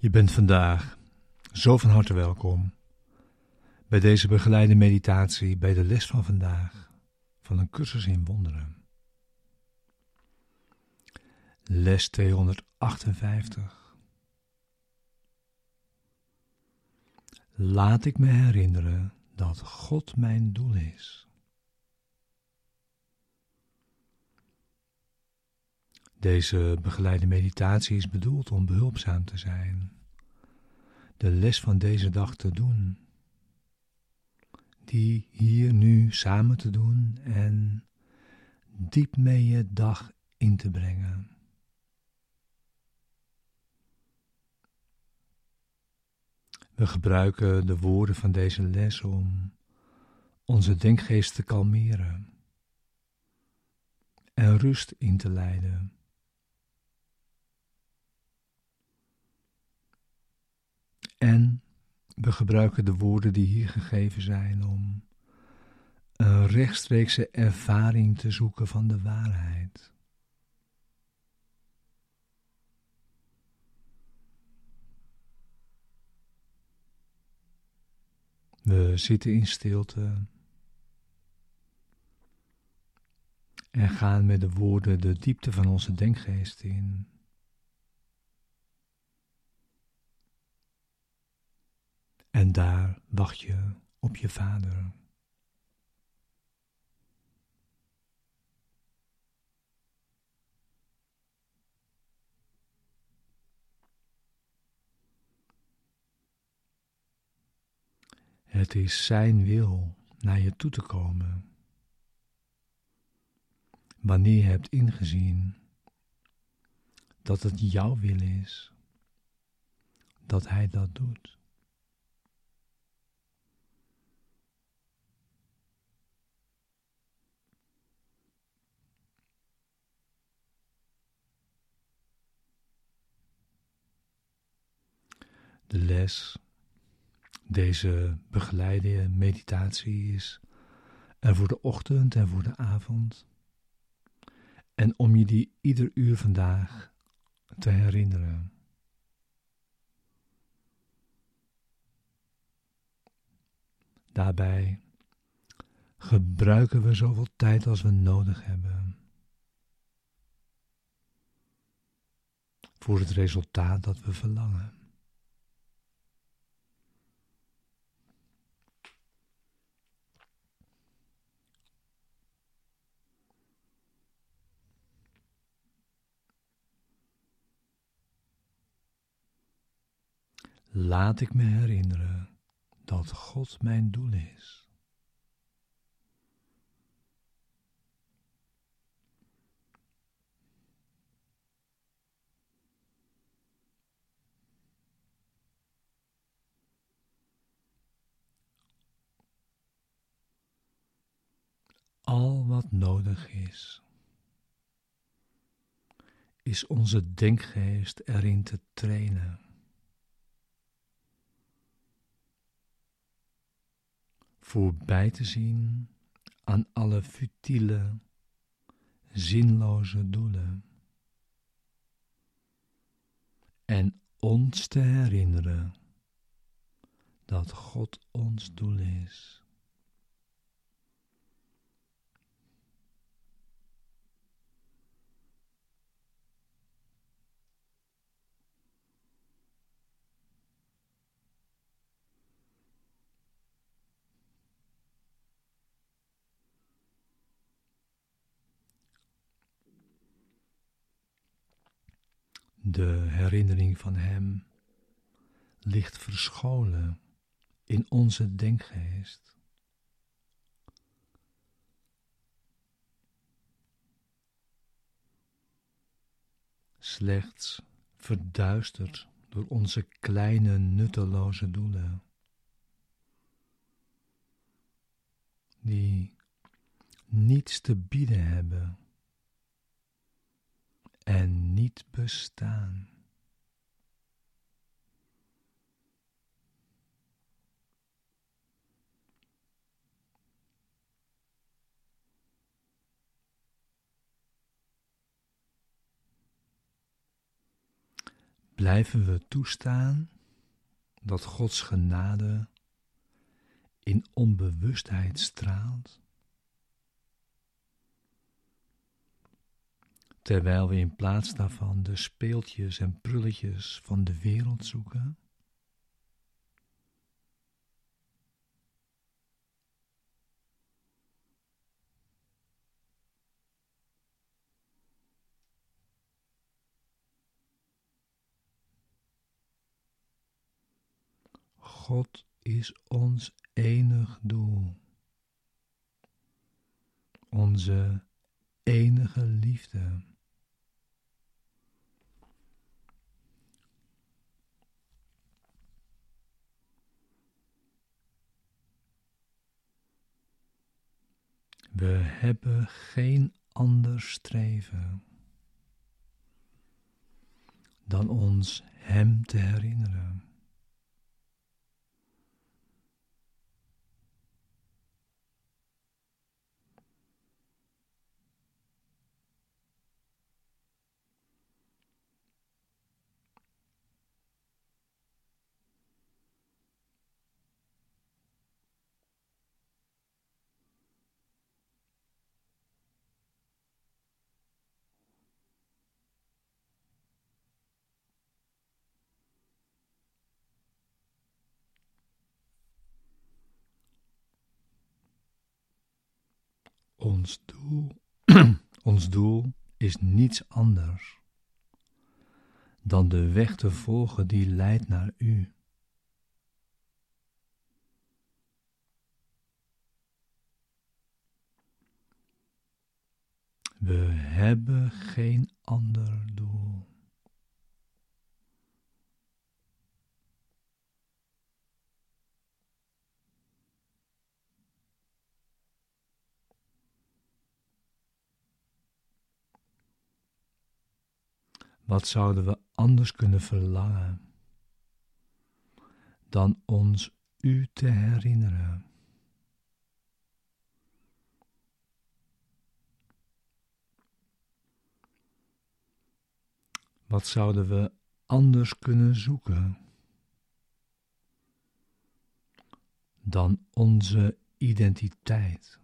Je bent vandaag zo van harte welkom bij deze begeleide meditatie bij de les van vandaag van een cursus in wonderen. Les 258. Laat ik me herinneren dat God mijn doel is. Deze begeleide meditatie is bedoeld om behulpzaam te zijn, de les van deze dag te doen, die hier nu samen te doen en diep mee je dag in te brengen. We gebruiken de woorden van deze les om onze denkgeest te kalmeren en rust in te leiden. En we gebruiken de woorden die hier gegeven zijn om een rechtstreekse ervaring te zoeken van de waarheid. We zitten in stilte en gaan met de woorden de diepte van onze denkgeest in. En daar wacht je op je vader. Het is Zijn wil naar je toe te komen. Wanneer je hebt ingezien dat het jouw wil is, dat Hij dat doet. De les, deze begeleide meditatie is er voor de ochtend en voor de avond. En om je die ieder uur vandaag te herinneren. Daarbij gebruiken we zoveel tijd als we nodig hebben. Voor het resultaat dat we verlangen. Laat ik me herinneren dat God mijn doel is. Al wat nodig is, is onze denkgeest erin te trainen. Voorbij te zien aan alle futiele, zinloze doelen. En ons te herinneren dat God ons doel is. De herinnering van Hem ligt verscholen in onze denkgeest. Slechts verduisterd door onze kleine nutteloze doelen, die niets te bieden hebben en bestaan. blijven we toestaan dat Gods genade in onbewustheid straalt? Terwijl we in plaats daarvan de speeltjes en prulletjes van de wereld zoeken? God is ons enig doel, onze We hebben geen ander streven dan ons Hem te herinneren. Ons doel, ons doel is niets anders dan de weg te volgen die leidt naar U. We hebben geen ander doel. Wat zouden we anders kunnen verlangen dan ons U te herinneren? Wat zouden we anders kunnen zoeken dan onze identiteit?